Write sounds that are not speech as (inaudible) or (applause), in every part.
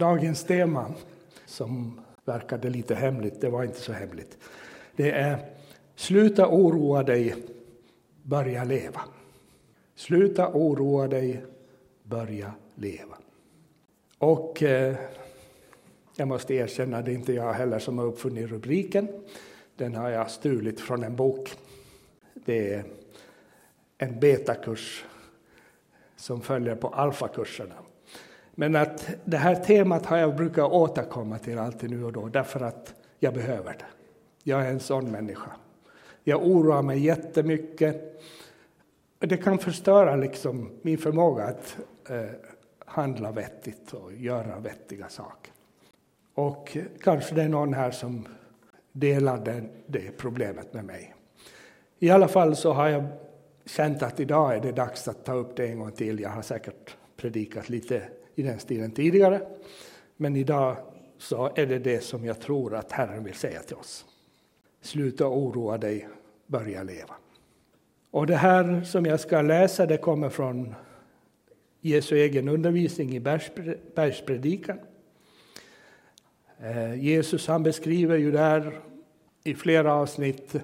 Dagens tema, som verkade lite hemligt, det var inte så hemligt. Det är Sluta oroa dig, börja leva. Sluta oroa dig, börja leva. Och eh, jag måste erkänna, det är inte jag heller som har uppfunnit rubriken. Den har jag stulit från en bok. Det är en betakurs som följer på alfakurserna. Men att det här temat har jag brukat återkomma till alltid nu och då därför att jag behöver det. Jag är en sån människa. Jag oroar mig jättemycket. Det kan förstöra liksom min förmåga att eh, handla vettigt och göra vettiga saker. Och kanske det är någon här som delar det problemet med mig. I alla fall så har jag känt att idag är det dags att ta upp det en gång till. Jag har säkert predikat lite i den stilen tidigare. Men idag så är det det som jag tror att Herren vill säga till oss. Sluta oroa dig, börja leva. Och det här som jag ska läsa det kommer från Jesu egen undervisning i bergspredikan. Eh, Jesus han beskriver ju där i flera avsnitt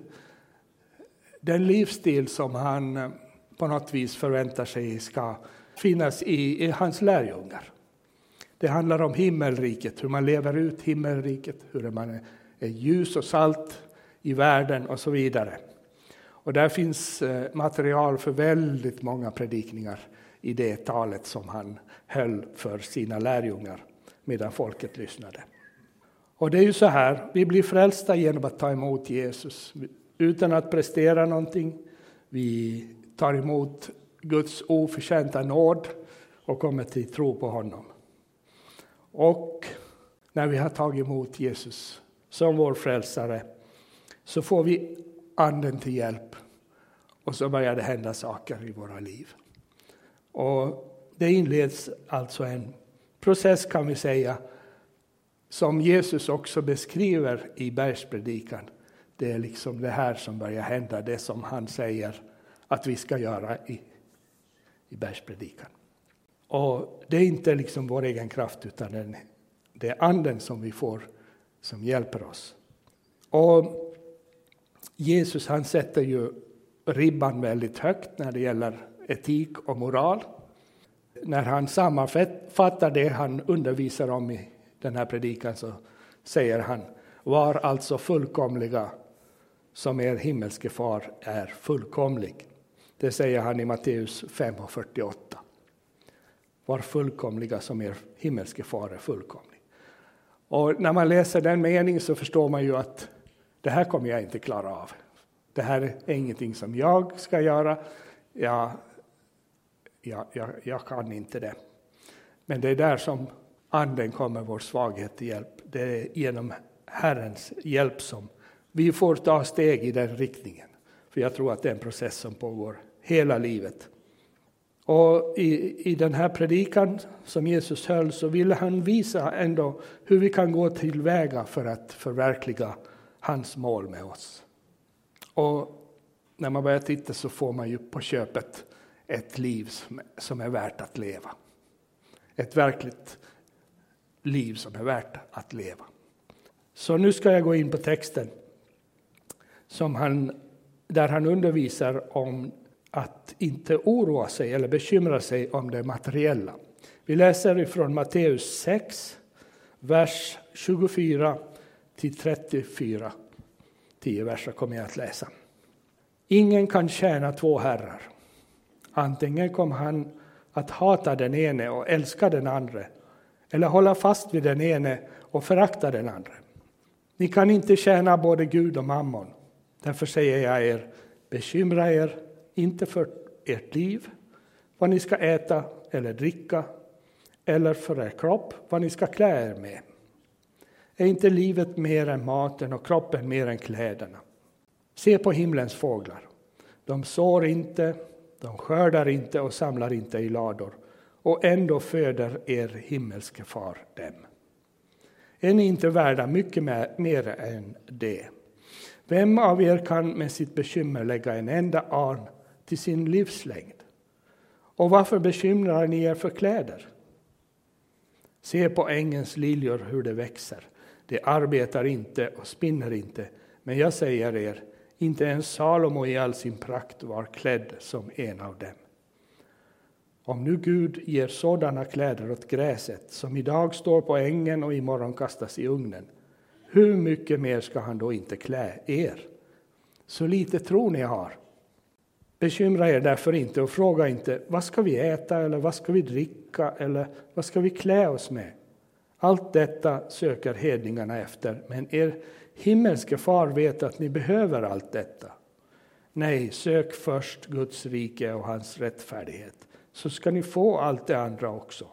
den livsstil som han eh, på något vis förväntar sig ska finnas i, i hans lärjungar. Det handlar om himmelriket, hur man lever ut himmelriket, hur man är ljus och salt i världen och så vidare. Och där finns eh, material för väldigt många predikningar i det talet som han höll för sina lärjungar medan folket lyssnade. Och det är ju så här, vi blir frälsta genom att ta emot Jesus utan att prestera någonting. Vi tar emot Guds oförtjänta nåd och kommer till tro på honom. Och när vi har tagit emot Jesus som vår frälsare så får vi anden till hjälp och så börjar det hända saker i våra liv. Och det inleds alltså en process kan vi säga som Jesus också beskriver i bergspredikan. Det är liksom det här som börjar hända, det som han säger att vi ska göra i, i bergspredikan. Och det är inte liksom vår egen kraft utan det är anden som vi får som hjälper oss. Och Jesus han sätter ju ribban väldigt högt när det gäller etik och moral. När han sammanfattar det han undervisar om i den här predikan så säger han var alltså fullkomliga som er himmelske far är fullkomlig. Det säger han i Matteus 5.48. Var fullkomliga som er himmelske far är fullkomlig. Och när man läser den meningen så förstår man ju att det här kommer jag inte klara av. Det här är ingenting som jag ska göra. Jag, jag, jag, jag kan inte det. Men det är där som Anden kommer vår svaghet till hjälp. Det är genom Herrens hjälp som vi får ta steg i den riktningen. För jag tror att det är en process som pågår hela livet. Och i, i den här predikan som Jesus höll så ville han visa ändå hur vi kan gå tillväga för att förverkliga hans mål med oss. Och när man börjar titta så får man ju på köpet ett liv som är värt att leva. Ett verkligt liv som är värt att leva. Så nu ska jag gå in på texten som han, där han undervisar om att inte oroa sig eller bekymra sig om det materiella. Vi läser ifrån Matteus 6, vers 24 till 34. Tio verser kommer jag att läsa. Ingen kan tjäna två herrar. Antingen kommer han att hata den ene och älska den andra eller hålla fast vid den ene och förakta den andra. Ni kan inte tjäna både Gud och mammon. Därför säger jag er, bekymra er inte för ert liv, vad ni ska äta eller dricka, eller för er kropp, vad ni ska klä er med. Är inte livet mer än maten och kroppen mer än kläderna? Se på himlens fåglar. De sår inte, de skördar inte och samlar inte i lador och ändå föder er himmelske far dem. Är ni inte värda mycket mer än det? Vem av er kan med sitt bekymmer lägga en enda arn till sin livslängd? Och varför bekymrar ni er för kläder? Se på ängens liljor hur de växer. De arbetar inte och spinner inte. Men jag säger er, inte ens Salomo i all sin prakt var klädd som en av dem. Om nu Gud ger sådana kläder åt gräset som idag står på ängen och imorgon kastas i ugnen, hur mycket mer ska han då inte klä er? Så lite tro ni har. Bekymra er därför inte och fråga inte vad ska vi äta eller vad ska vi dricka eller vad ska vi klä oss med? Allt detta söker hedningarna efter, men er himmelske far vet att ni behöver allt detta. Nej, sök först Guds rike och hans rättfärdighet, så ska ni få allt det andra också.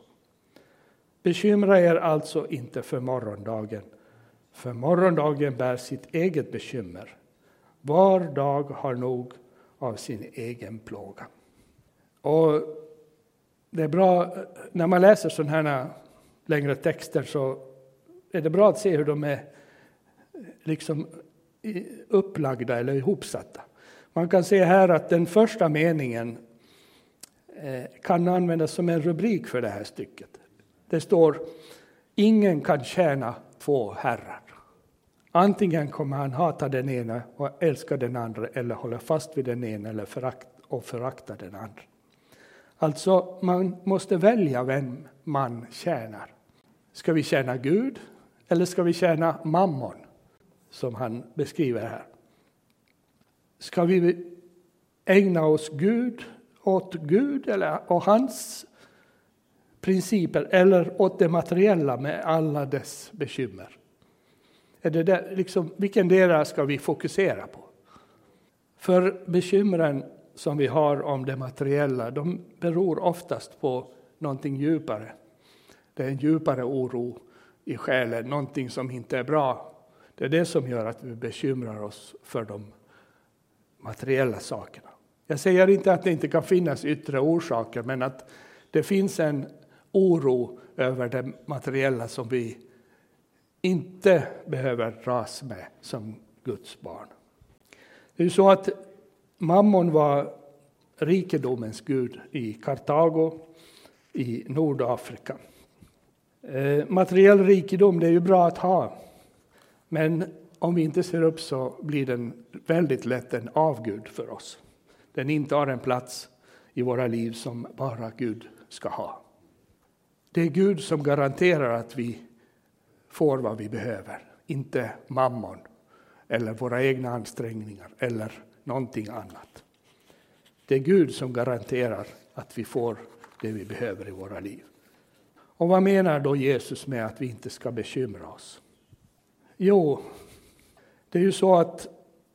Bekymra er alltså inte för morgondagen, för morgondagen bär sitt eget bekymmer. Var dag har nog av sin egen plåga. Och det är bra, när man läser sådana här längre texter så är det bra att se hur de är liksom upplagda eller ihopsatta. Man kan se här att den första meningen eh, kan användas som en rubrik för det här stycket. Det står Ingen kan tjäna två herrar. Antingen kommer han hata den ena och älska den andra eller hålla fast vid den ena eller förakt, och förakta den andra. Alltså, man måste välja vem man tjänar. Ska vi tjäna Gud eller ska vi tjäna mammon, som han beskriver här? Ska vi ägna oss Gud, åt Gud eller, och hans principer eller åt det materiella med alla dess bekymmer? Är det där, liksom, vilken del ska vi fokusera på? För bekymren som vi har om det materiella, de beror oftast på någonting djupare. Det är en djupare oro i själen, någonting som inte är bra. Det är det som gör att vi bekymrar oss för de materiella sakerna. Jag säger inte att det inte kan finnas yttre orsaker, men att det finns en oro över det materiella som vi inte behöver dras med som Guds barn. Det är så att Mammon var rikedomens gud i Kartago i Nordafrika. Eh, materiell rikedom det är ju bra att ha, men om vi inte ser upp så blir den väldigt lätt en avgud för oss. Den intar en plats i våra liv som bara Gud ska ha. Det är Gud som garanterar att vi får vad vi behöver, inte mammon eller våra egna ansträngningar eller någonting annat. Det är Gud som garanterar att vi får det vi behöver i våra liv. Och vad menar då Jesus med att vi inte ska bekymra oss? Jo, det är ju så att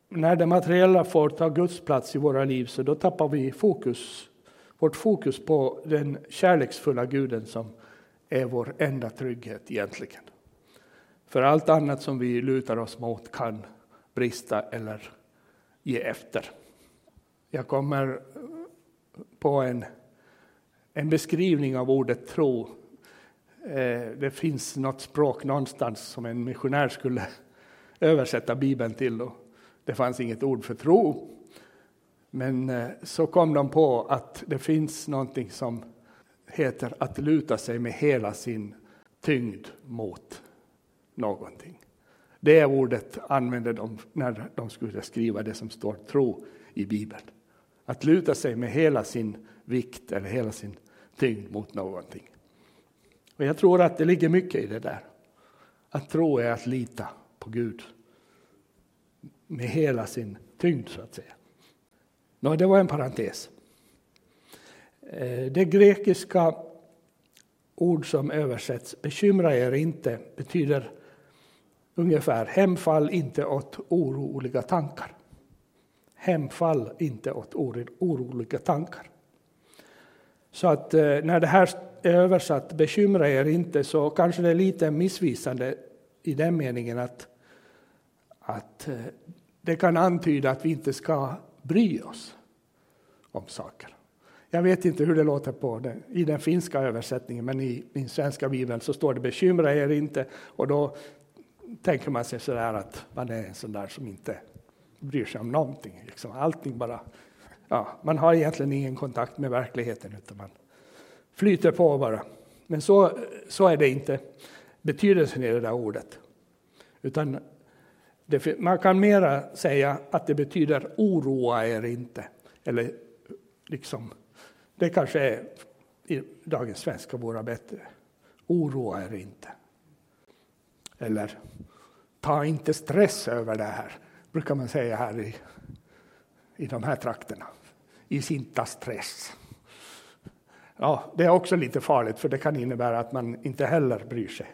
när det materiella får ta Guds plats i våra liv så då tappar vi fokus, vårt fokus på den kärleksfulla guden som är vår enda trygghet egentligen. För allt annat som vi lutar oss mot kan brista eller ge efter. Jag kommer på en, en beskrivning av ordet tro. Eh, det finns något språk någonstans som en missionär skulle (laughs) översätta Bibeln till. Och det fanns inget ord för tro. Men eh, så kom de på att det finns någonting som heter att luta sig med hela sin tyngd mot någonting. Det ordet använde de när de skulle skriva det som står tro i Bibeln. Att luta sig med hela sin vikt eller hela sin tyngd mot någonting. Och jag tror att det ligger mycket i det där. Att tro är att lita på Gud med hela sin tyngd så att säga. Nå, det var en parentes. Eh, det grekiska ord som översätts bekymra er inte betyder ungefär hemfall inte åt oroliga tankar. Hemfall inte åt oroliga tankar. Så att eh, när det här är översatt, bekymra er inte, så kanske det är lite missvisande i den meningen att, att eh, det kan antyda att vi inte ska bry oss om saker. Jag vet inte hur det låter på den, i den finska översättningen, men i min svenska bibel så står det bekymra er inte. Och då tänker man sig sådär att man är en sån där som inte bryr sig om någonting. Liksom allting bara, ja, man har egentligen ingen kontakt med verkligheten utan man flyter på bara. Men så, så är det inte betydelsen i det där ordet. Utan det, man kan mera säga att det betyder oroa er inte. Eller liksom, det kanske är i dagens svenska vore bättre. Oroa er inte. Eller ta inte stress över det här, brukar man säga här i, i de här trakterna. I sinta stress. Ja, det är också lite farligt, för det kan innebära att man inte heller bryr sig.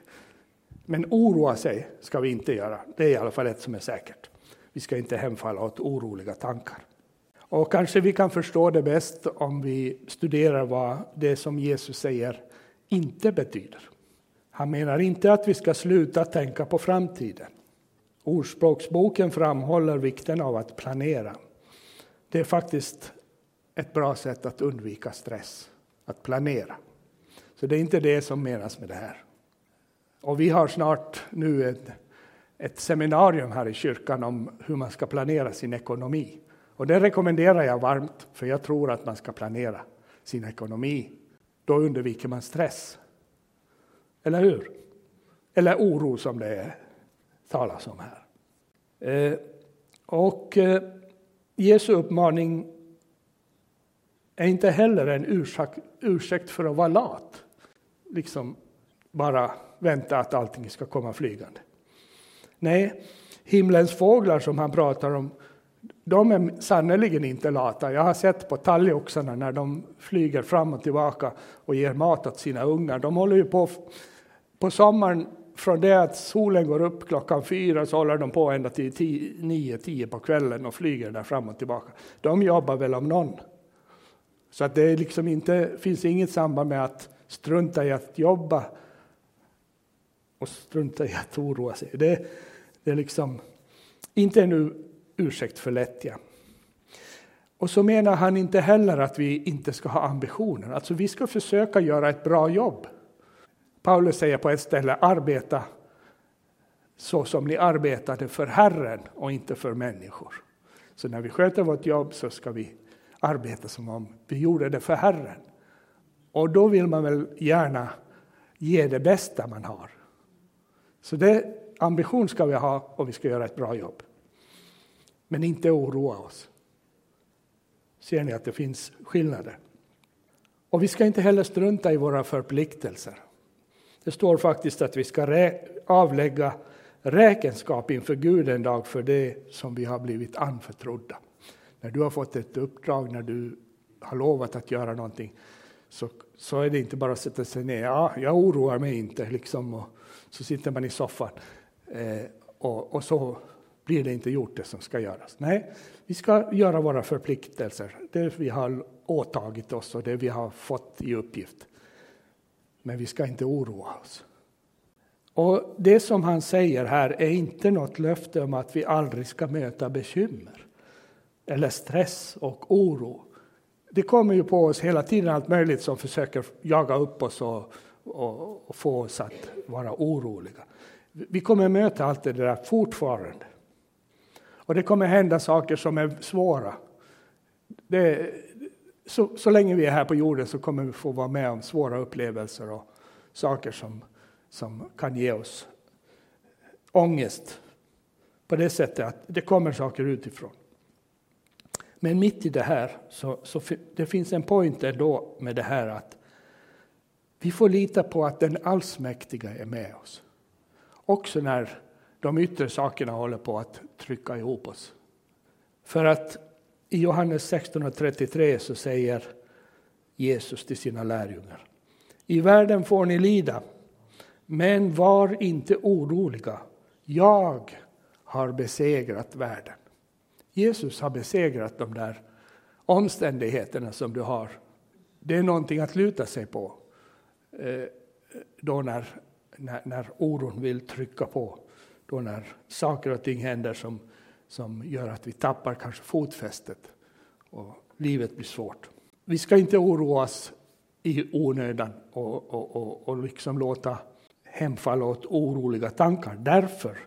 Men oroa sig ska vi inte göra. Det är i alla fall ett som är säkert. Vi ska inte hemfalla åt oroliga tankar. Och kanske vi kan förstå det bäst om vi studerar vad det som Jesus säger inte betyder. Han menar inte att vi ska sluta tänka på framtiden. Ordspråksboken framhåller vikten av att planera. Det är faktiskt ett bra sätt att undvika stress, att planera. Så det är inte det som menas med det här. Och vi har snart nu ett, ett seminarium här i kyrkan om hur man ska planera sin ekonomi. Och det rekommenderar jag varmt, för jag tror att man ska planera sin ekonomi. Då undviker man stress. Eller hur? Eller oro som det talas om här. Eh, och eh, Jesu uppmaning är inte heller en ursäkt, ursäkt för att vara lat. Liksom bara vänta att allting ska komma flygande. Nej, himlens fåglar som han pratar om, de är sannerligen inte lata. Jag har sett på talgoxarna när de flyger fram och tillbaka och ger mat åt sina ungar. De håller ju på på sommaren från det att solen går upp klockan fyra så håller de på ända till nio, tio på kvällen och flyger där fram och tillbaka. De jobbar väl om någon. Så att det är liksom inte, finns inget samband med att strunta i att jobba och strunta i att oroa sig. Det, det är liksom inte en ursäkt för lättja. Och så menar han inte heller att vi inte ska ha ambitioner. Alltså vi ska försöka göra ett bra jobb. Paulus säger på ett ställe, arbeta så som ni arbetade för Herren och inte för människor. Så när vi sköter vårt jobb så ska vi arbeta som om vi gjorde det för Herren. Och då vill man väl gärna ge det bästa man har. Så det ambition ska vi ha och vi ska göra ett bra jobb. Men inte oroa oss. Ser ni att det finns skillnader? Och vi ska inte heller strunta i våra förpliktelser. Det står faktiskt att vi ska avlägga räkenskap inför Gud en dag för det som vi har blivit anförtrodda. När du har fått ett uppdrag, när du har lovat att göra någonting, så, så är det inte bara att sätta sig ner. Ja, jag oroar mig inte, liksom, och så sitter man i soffan eh, och, och, så blir det inte gjort det som ska göras. Nej, vi ska göra våra förpliktelser, det vi har åtagit oss och det vi har fått i uppgift. Men vi ska inte oroa oss. Och Det som han säger här är inte något löfte om att vi aldrig ska möta bekymmer eller stress och oro. Det kommer ju på oss hela tiden allt möjligt som försöker jaga upp oss och, och, och få oss att vara oroliga. Vi kommer möta allt det där fortfarande. Och det kommer hända saker som är svåra. Det, så, så länge vi är här på jorden så kommer vi få vara med om svåra upplevelser och saker som, som kan ge oss ångest på det sättet att det kommer saker utifrån. Men mitt i det här så, så det finns en point ändå med det här att vi får lita på att den allsmäktiga är med oss. Också när de yttre sakerna håller på att trycka ihop oss. För att i Johannes 16.33 så säger Jesus till sina lärjungar. I världen får ni lida, men var inte oroliga. Jag har besegrat världen. Jesus har besegrat de där omständigheterna som du har. Det är någonting att luta sig på eh, då när, när, när oron vill trycka på. Då när saker och ting händer som som gör att vi tappar kanske fotfästet och livet blir svårt. Vi ska inte oroa oss i onödan och, och, och, och liksom låta hemfalla åt oroliga tankar därför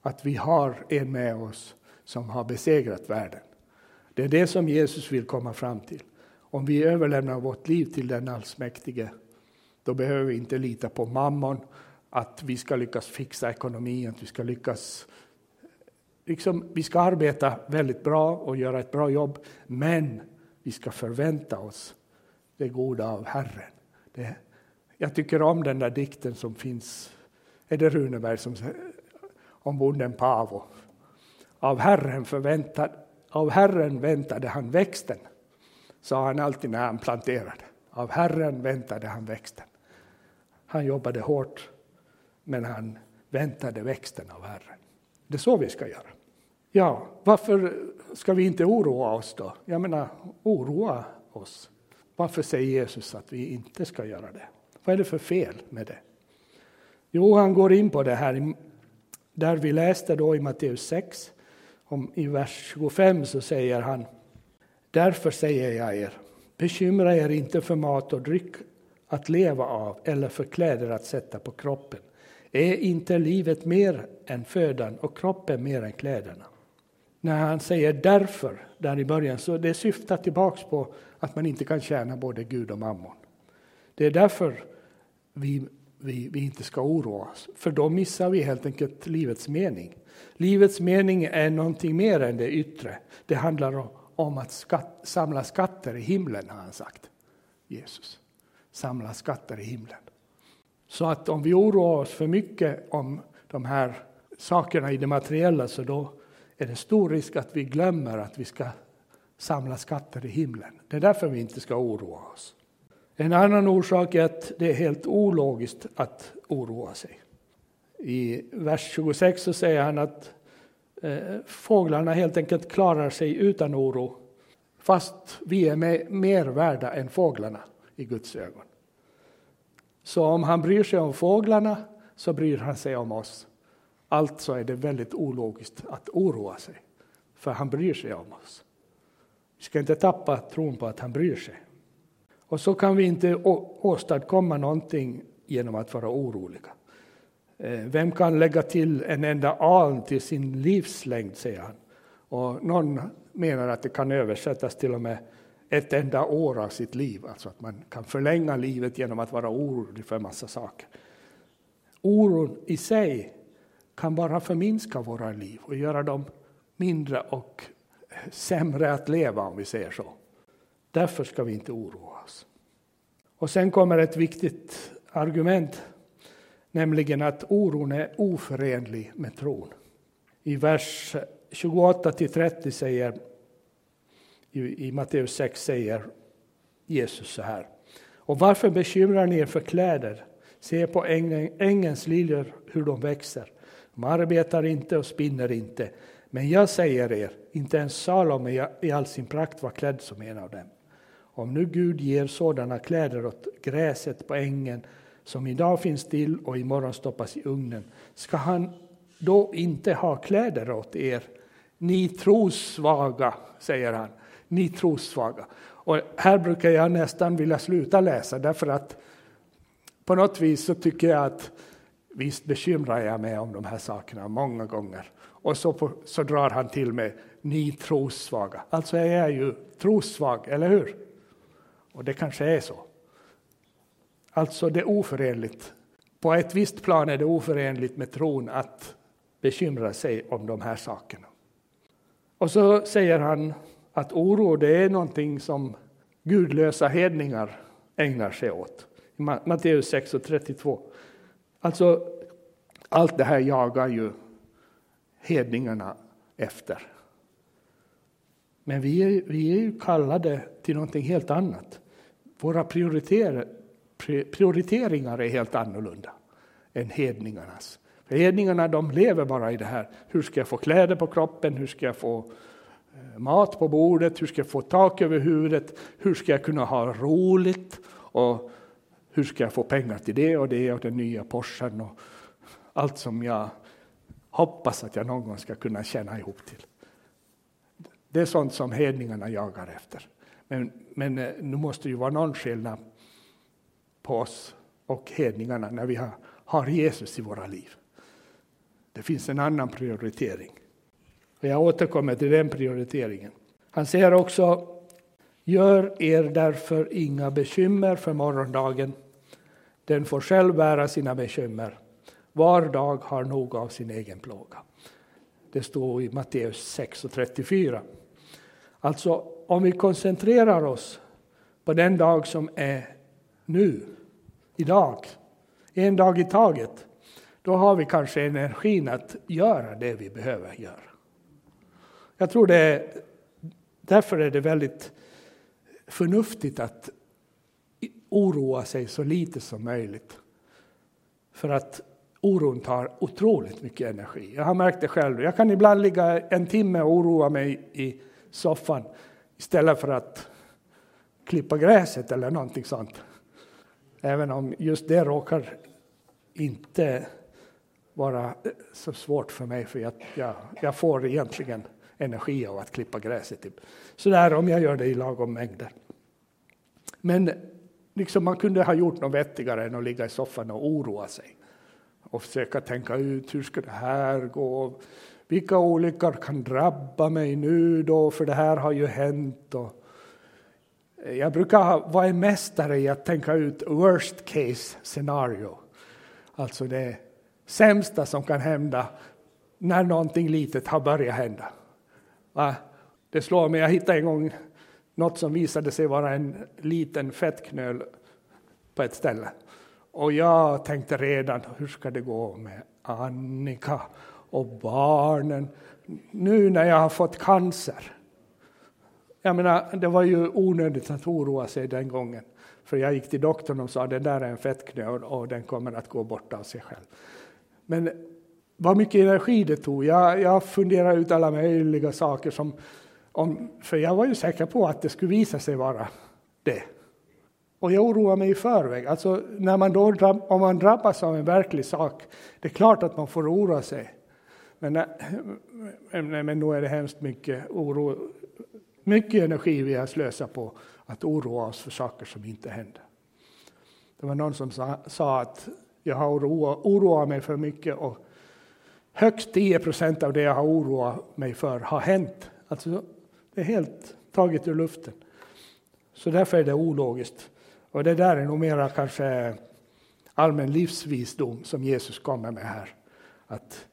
att vi har en med oss som har besegrat världen. Det är det som Jesus vill komma fram till. Om vi överlämnar vårt liv till den allsmäktige Då behöver vi inte lita på mammon, att vi ska lyckas fixa ekonomin, att vi ska lyckas liksom, vi ska arbeta väldigt bra och göra ett bra jobb, men vi ska förvänta oss det goda av Herren. Det, jag tycker om den där dikten som finns, är det Runeberg som om bonden Pavo. Av Herren, förväntad, av Herren väntade han växten, sa han alltid när han planterade. Av Herren väntade han växten. Han jobbade hårt, men han väntade växten av Herren. Det är så vi ska göra. Ja, varför ska vi inte oroa oss då? Jag menar, oroa oss. Varför säger Jesus att vi inte ska göra det? Vad är det för fel med det? Jo, han går in på det här där vi läste då i Matteus 6. Om, I vers 25 så säger han Därför säger jag er, bekymra er inte för mat och dryck att leva av eller för kläder att sätta på kroppen. Är inte livet mer än födan och kroppen mer än kläderna? När han säger därför där i början så det syftar tillbaks på att man inte kan tjäna både Gud och mammon. Det är därför vi, vi, vi inte ska oroa oss, för då missar vi helt enkelt livets mening. Livets mening är någonting mer än det yttre. Det handlar om att skatt, samla skatter i himlen, har han sagt. Jesus. Samla skatter i himlen. Så att om vi oroar oss för mycket om de här sakerna i det materiella så då är det stor risk att vi glömmer att vi ska samla skatter i himlen. Det är därför vi inte ska oroa oss. En annan orsak är att det är helt ologiskt att oroa sig. I vers 26 så säger han att eh, fåglarna helt enkelt klarar sig utan oro fast vi är mer värda än fåglarna i Guds ögon. Så om han bryr sig om fåglarna så bryr han sig om oss. Alltså är det väldigt ologiskt att oroa sig, för han bryr sig om oss. Vi ska inte tappa tron på att han bryr sig. Och så kan vi inte åstadkomma någonting genom att vara oroliga. Eh, vem kan lägga till en enda aln till sin livslängd, säger han. Och någon menar att det kan översättas till och med ett enda år av sitt liv, alltså att man kan förlänga livet genom att vara orolig för en massa saker. Oron i sig kan bara förminska våra liv och göra dem mindre och sämre att leva, om vi säger så. Därför ska vi inte oroa oss. Och sen kommer ett viktigt argument, nämligen att oron är oförenlig med tron. I vers 28 30 säger i Matteus 6 säger Jesus så här. Och varför bekymrar ni er för kläder? Se på ängens liljor hur de växer. De arbetar inte och spinner inte. Men jag säger er, inte ens Salome i all sin prakt var klädd som en av dem. Om nu Gud ger sådana kläder åt gräset på ängen som idag finns till och imorgon stoppas i ugnen, ska han då inte ha kläder åt er? Ni trosvaga, säger han. Ni trosvaga. Och här brukar jag nästan vilja sluta läsa därför att på något vis så tycker jag att Visst bekymrar jag mig om de här sakerna många gånger. Och så, på, så drar han till med ni trossvaga. Alltså är jag ju trossvag, eller hur? Och det kanske är så. Alltså det är oförenligt. På ett visst plan är det oförenligt med tron att bekymra sig om de här sakerna. Och så säger han att oro det är någonting som gudlösa hedningar ägnar sig åt. Matteus 6 och 32. Alltså, allt det här jagar ju hedningarna efter. Men vi är, vi är ju kallade till någonting helt annat. Våra prioriter, prioriteringar är helt annorlunda än hedningarnas. För hedningarna de lever bara i det här, hur ska jag få kläder på kroppen, hur ska jag få Eh, mat på bordet, hur ska jag få tak över huvudet, hur ska jag kunna ha roligt och hur ska jag få pengar till det och det och den nya Porschen och allt som jag hoppas att jag någon gång ska kunna tjäna ihop till. Det är sånt som hedningarna jagar efter. Men, men eh, nu måste det ju vara någon skillnad på oss och hedningarna när vi har, har Jesus i våra liv. Det finns en annan prioritering. Och jag återkommer till den prioriteringen. Han säger också Gör er därför inga bekymmer för morgondagen. Den får själv bära sina bekymmer. Var dag har nog av sin egen plåga. Det står i Matteus 6 och 34. Alltså, om vi koncentrerar oss på den dag som är nu, idag, en dag i taget, då har vi kanske energin att göra det vi behöver göra. Jag tror det är, därför är det väldigt förnuftigt att oroa sig så lite som möjligt. För att oron tar otroligt mycket energi. Jag har märkt det själv. Jag kan ibland ligga en timme och oroa mig i soffan istället för att klippa gräset eller någonting sånt. Även om just det råkar inte vara så svårt för mig, för jag, jag, jag får egentligen energi av att klippa gräset. Typ. Sådär om jag gör det i lagom mängder. Men liksom man kunde ha gjort något vettigare än att ligga i soffan och oroa sig och försöka tänka ut hur ska det här gå? Vilka olyckor kan drabba mig nu då, för det här har ju hänt. Och jag brukar vara en mästare i att tänka ut worst case scenario. Alltså det sämsta som kan hända när någonting litet har börjat hända. Det slår mig, jag hittade en gång något som visade sig vara en liten fettknöl på ett ställe. Och jag tänkte redan, hur ska det gå med Annika och barnen nu när jag har fått cancer? Jag menar, det var ju onödigt att oroa sig den gången. För jag gick till doktorn och sa att det där är en fettknöl och den kommer att gå bort av sig själv. Men vad mycket energi det tog. Jag, jag funderade ut alla möjliga saker. Som, om, för jag var ju säker på att det skulle visa sig vara det. Och jag oroar mig i förväg. Alltså, när man då, om man drabbas av en verklig sak, det är klart att man får oroa sig. Men, eh, nej, men då är det hemskt mycket oro, mycket energi vi har slösat på att oroa oss för saker som inte händer. Det var någon som sa, sa att jag har oroat, oroat mig för mycket och högst 10 procent av det jag har oroat mig för har hänt. Alltså, det är helt taget ur luften. Så därför är det ologiskt. Och det där är nog mera kanske allmän livsvisdom som Jesus kommer med här. Att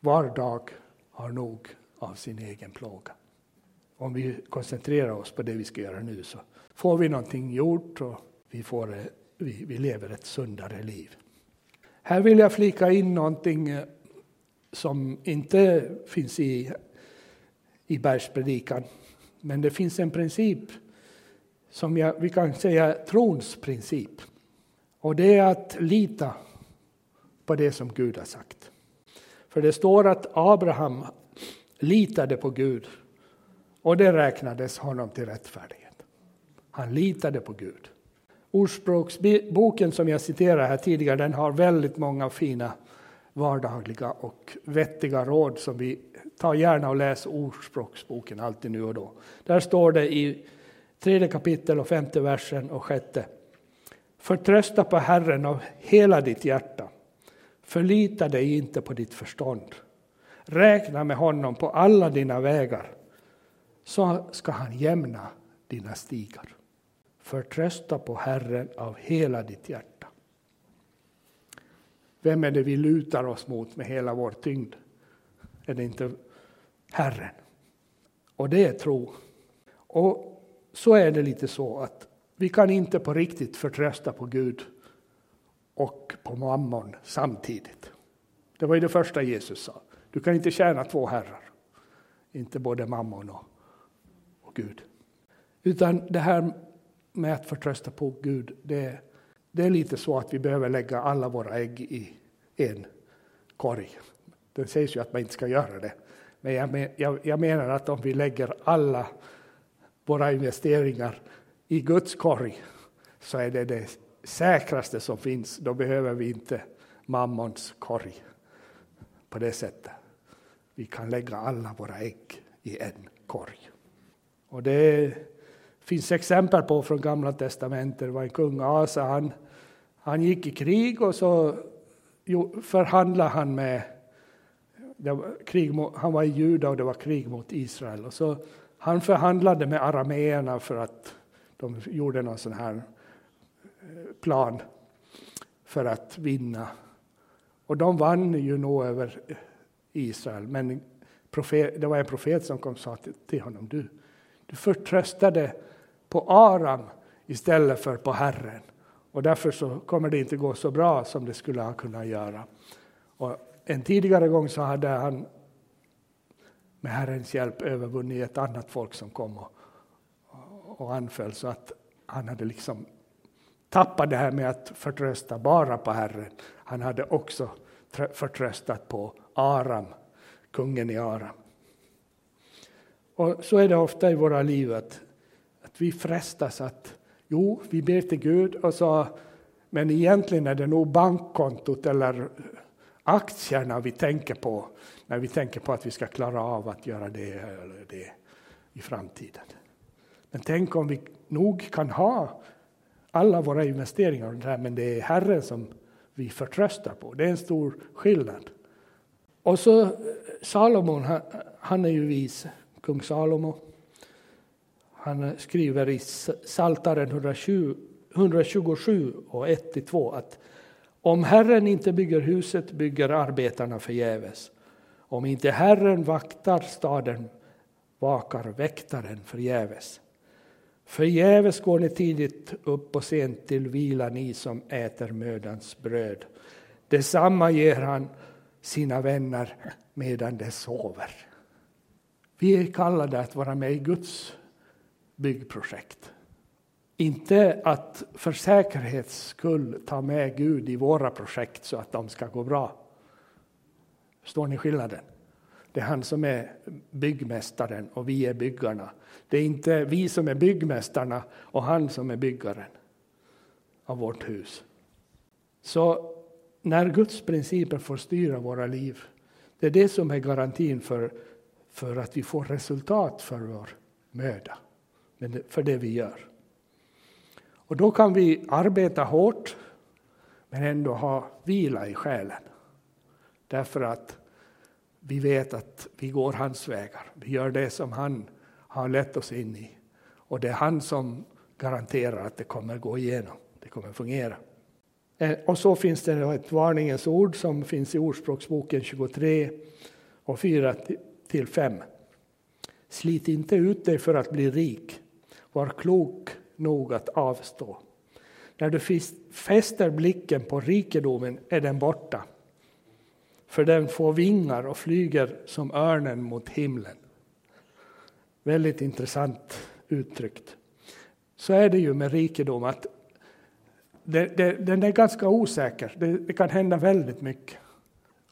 var dag har nog av sin egen plåga. Om vi koncentrerar oss på det vi ska göra nu så får vi någonting gjort och vi, får, vi, vi lever ett sundare liv. Här vill jag flika in någonting eh, som inte finns i, i bergspredikan. Men det finns en princip som jag, vi kan säga trons princip. Och det är att lita på det som Gud har sagt. För det står att Abraham litade på Gud och det räknades honom till rättfärdighet. Han litade på Gud. Ordspråksboken som jag citerade här tidigare den har väldigt många fina vardagliga och vettiga råd som vi tar gärna och läser Ordspråksboken alltid nu och då. Där står det i tredje kapitel och femte versen och sjätte. Förtrösta på Herren av hela ditt hjärta. Förlita dig inte på ditt förstånd. Räkna med honom på alla dina vägar, så ska han jämna dina stigar. Förtrösta på Herren av hela ditt hjärta. Vem är det vi lutar oss mot med hela vår tyngd? Är det inte Herren? Och det är tro. Och så är det lite så att vi kan inte på riktigt förtrösta på Gud och på mammon samtidigt. Det var ju det första Jesus sa. Du kan inte tjäna två herrar. Inte både mammon och, och Gud. Utan det här med att förtrösta på Gud, det, är det är lite så att vi behöver lägga alla våra ägg i en korg. Det sägs ju att man inte ska göra det. Men jag, jag, jag menar att om vi lägger alla våra investeringar i Guds korg så är det det säkraste som finns. Då behöver vi inte mammons korg på det sättet. Vi kan lägga alla våra ägg i en korg. Och det finns exempel på från Gamla testamentet. Det var en kung Asa, han, han gick i krig och så förhandlade han med var krig mot, han var i Juda och det var krig mot Israel. Och så han förhandlade med arameerna för att de gjorde någon sån här eh, plan. för att vinna. Och de vann ju nog över Israel, men profet, det var en profet som kom och sa till honom, du, du förtröstade på Aram istället för på Herren. Och därför så kommer det inte gå så bra som det skulle ha kunnat göra. Och en tidigare gång så hade han med Herrens hjälp övervunnit ett annat folk som kom och, och anföll. Så att han hade liksom tappat det här med att förtrösta bara på Herren. Han hade också förtröstat på Aram, kungen i Aram. Och så är det ofta i våra liv att, att vi frestas att jo, vi ber till Gud och så, men egentligen är det nog bankkontot eller aktierna vi tänker på när vi tänker på att vi ska klara av att göra det eller det i framtiden. Men tänk om vi nog kan ha alla våra investeringar, där, men det är Herren som vi förtröstar på. Det är en stor skillnad. Och så eh, Salomon, han, han är ju vis, kung Salomo. Han skriver i Psaltaren 127 och 1-2 att om Herren inte bygger huset bygger arbetarna förgäves. Om inte Herren vaktar staden vakar väktaren förgäves. Förgäves går ni tidigt upp och sent till vila, ni som äter mödans bröd. Detsamma ger han sina vänner medan de sover. Vi är kallade att vara med i Guds byggprojekt. Inte att för säkerhets skull ta med Gud i våra projekt så att de ska gå bra. Förstår ni skillnaden? Det är han som är byggmästaren och vi är byggarna. Det är inte vi som är byggmästarna och han som är byggaren av vårt hus. Så när Guds principer får styra våra liv, det är det som är garantin för, för att vi får resultat för vår möda, för det vi gör. Och då kan vi arbeta hårt men ändå ha vila i själen. Därför att vi vet att vi går hans vägar. Vi gör det som han har lett oss in i. Och det är han som garanterar att det kommer gå igenom. Det kommer fungera. Eh, och så finns det ett varningens ord som finns i Ordspråksboken 23 och 4 till 5. Slit inte ut dig för att bli rik. Var klok nog att avstå. När du fäster blicken på rikedomen är den borta för den får vingar och flyger som örnen mot himlen. Väldigt intressant uttryckt. Så är det ju med rikedom, att det, det, den är ganska osäker. Det, det, kan hända väldigt mycket.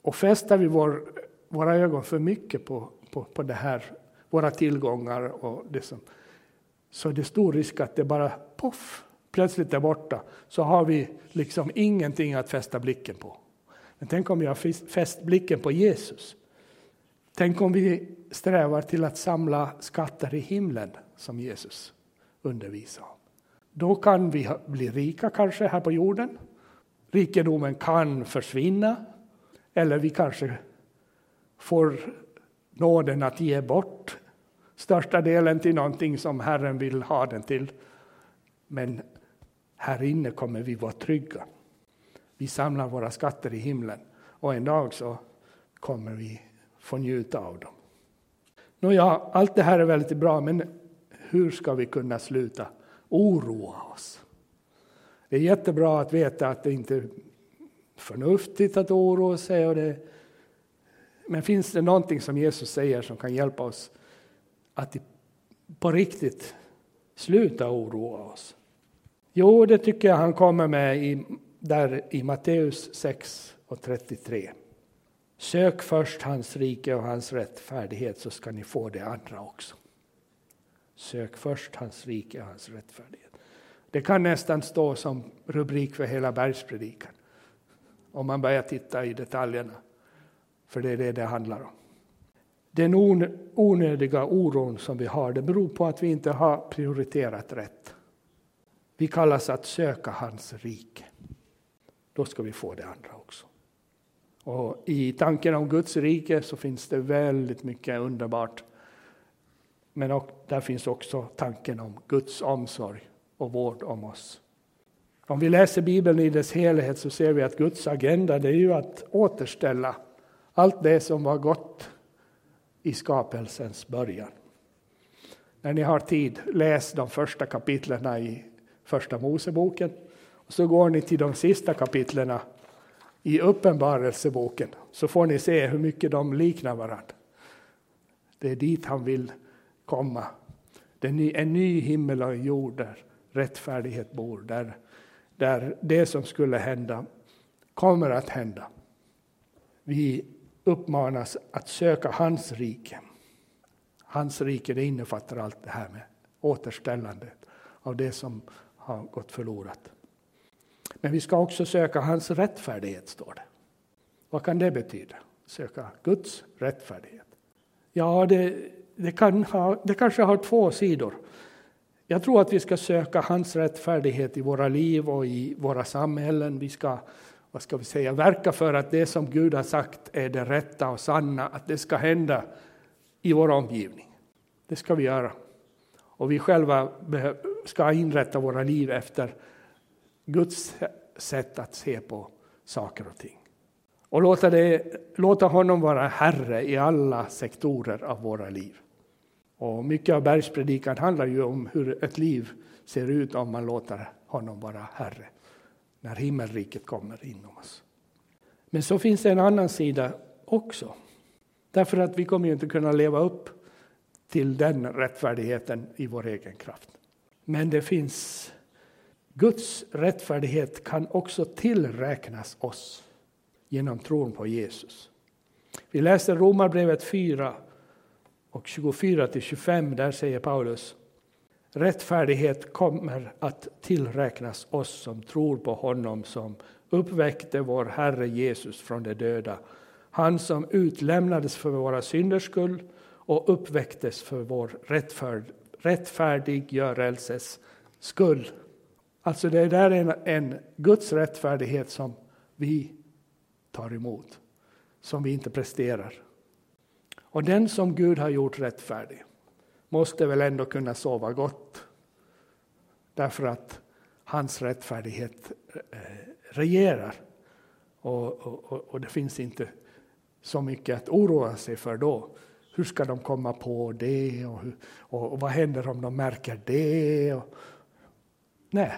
Och fäster vi vår, våra ögon för mycket på, på, på det här, våra tillgångar och det som, så är det stor risk att det bara poff, plötsligt är borta. Så har vi liksom ingenting att fästa blicken på. Men tänk om vi har fäst blicken på Jesus. Tänk om vi strävar till att samla skatter i himlen som Jesus undervisar om. Då kan vi bli rika kanske här på jorden. Rikedomen kan försvinna. Eller vi kanske får nåden att ge bort största delen till någonting som Herren vill ha den till. Men här inne kommer vi vara trygga. Vi samlar våra skatter i himlen och en dag så kommer vi få njuta av dem. Nåja, allt det här är väldigt bra, men hur ska vi kunna sluta oroa oss? Det är jättebra att veta att det inte är förnuftigt att oroa sig. Och det, men finns det någonting som Jesus säger som kan hjälpa oss att på riktigt sluta oroa oss? Jo, det tycker jag han kommer med i där i Matteus 6 och 33. Sök först hans rike och hans rättfärdighet så ska ni få det andra också. Sök först hans rike och hans rättfärdighet. Det kan nästan stå som rubrik för hela bergspredikan. Om man börjar titta i detaljerna. För det är det det handlar om. Den onödiga oron som vi har det beror på att vi inte har prioriterat rätt. Vi kallas att söka hans rike då ska vi få det andra också. Och I tanken om Guds rike så finns det väldigt mycket underbart. Men där finns också tanken om Guds omsorg och vård om oss. Om vi läser Bibeln i dess helhet så ser vi att Guds agenda det är ju att återställa allt det som var gott i skapelsens början. När ni har tid, läs de första kapitlen i Första Moseboken. Och så går ni till de sista kapitlen i Uppenbarelseboken, så får ni se hur mycket de liknar varandra. Det är dit han vill komma. Det är en ny himmel och jord där rättfärdighet bor, där, där det som skulle hända kommer att hända. Vi uppmanas att söka hans rike. Hans rike det innefattar allt det här med återställandet av det som har gått förlorat. Men vi ska också söka hans rättfärdighet, står det. Vad kan det betyda? Söka Guds rättfärdighet. Ja, det, det, kan ha, det kanske har två sidor. Jag tror att vi ska söka hans rättfärdighet i våra liv och i våra samhällen. Vi ska, vad ska vi säga, verka för att det som Gud har sagt är det rätta och sanna, att det ska hända i vår omgivning. Det ska vi göra. Och vi själva ska inrätta våra liv efter Guds sätt att se på saker och ting. Och låta, det, låta honom vara Herre i alla sektorer av våra liv. Och mycket av bergspredikan handlar ju om hur ett liv ser ut om man låter honom vara Herre. När himmelriket kommer inom oss. Men så finns det en annan sida också. Därför att vi kommer ju inte kunna leva upp till den rättfärdigheten i vår egen kraft. Men det finns Guds rättfärdighet kan också tillräknas oss genom tron på Jesus. Vi läser Romarbrevet 4 och 24 till 25. Där säger Paulus Rättfärdighet kommer att tillräknas oss som tror på honom som uppväckte vår Herre Jesus från de döda. Han som utlämnades för våra synders skull och uppväcktes för vår rättfärd, rättfärdiggörelses skull. Alltså det där är en, en Guds rättfärdighet som vi tar emot, som vi inte presterar. Och den som Gud har gjort rättfärdig måste väl ändå kunna sova gott. Därför att hans rättfärdighet eh, regerar. Och, och, och, det finns inte så mycket att oroa sig för då. Hur ska de komma på det? Och, hur, och, vad händer om de märker det? nej,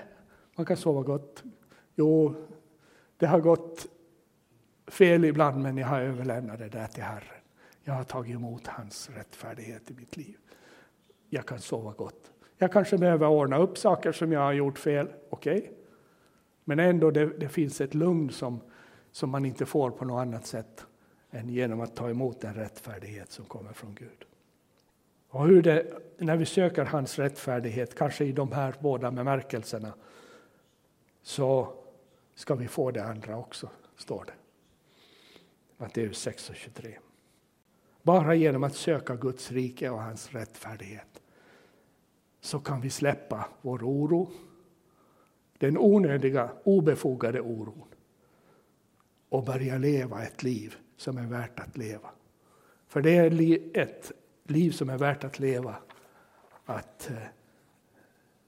man kan sova gott. Jo, det har gått fel ibland, men jag har överlämnat det där till Herren. Jag har tagit emot hans rättfärdighet i mitt liv. Jag kan sova gott. Jag kanske behöver ordna upp saker som jag har gjort fel, okej. Okay. Men ändå, det, det, finns ett lugn som, som man inte får på något annat sätt än genom att ta emot den rättfärdighet som kommer från Gud. Och hur det, när vi söker hans rättfärdighet, kanske i de här båda bemärkelserna, så ska vi få det andra också, står det. Matteus 6 och 23. Bara genom att söka Guds rike och hans rättfärdighet så kan vi släppa vår oro, den onödiga, obefogade oron och börja leva ett liv som är värt att leva. För det är ett liv som är värt att leva, att eh,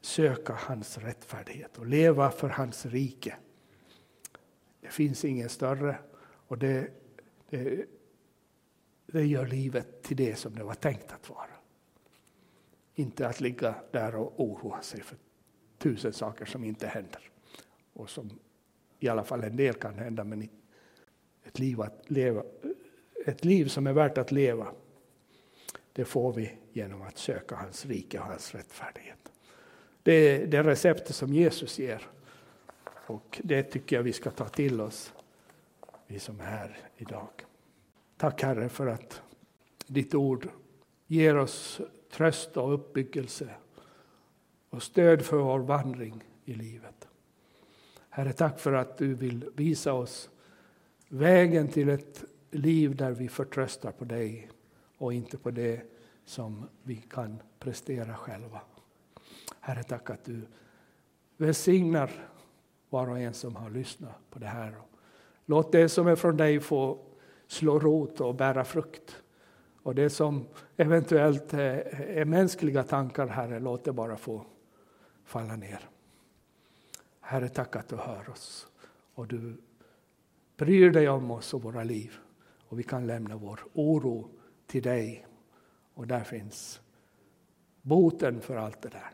söka hans rättfärdighet och leva för hans rike. Det finns ingen större och det, det, det gör livet till det som det var tänkt att vara. Inte att ligga där och oroa sig för tusen saker som inte händer. Och som i alla fall en del kan hända, men ett liv, att leva, ett liv som är värt att leva, det får vi genom att söka hans rike och hans rättfärdighet. Det är det receptet som Jesus ger. Och det tycker jag vi ska ta till oss, vi som är här idag. Tack Herre för att ditt ord ger oss tröst och uppbyggelse och stöd för vår vandring i livet. Herre, tack för att du vill visa oss vägen till ett liv där vi förtröstar på dig och inte på det som vi kan prestera själva. Herre, tack att du välsignar var och en som har lyssnat på det här. Låt det som är från dig få slå rot och bära frukt. Och det som eventuellt är mänskliga tankar, Herre, låt det bara få falla ner. Herre, tack att du hör oss och du bryr dig om oss och våra liv. Och vi kan lämna vår oro till dig. Och där finns boten för allt det där.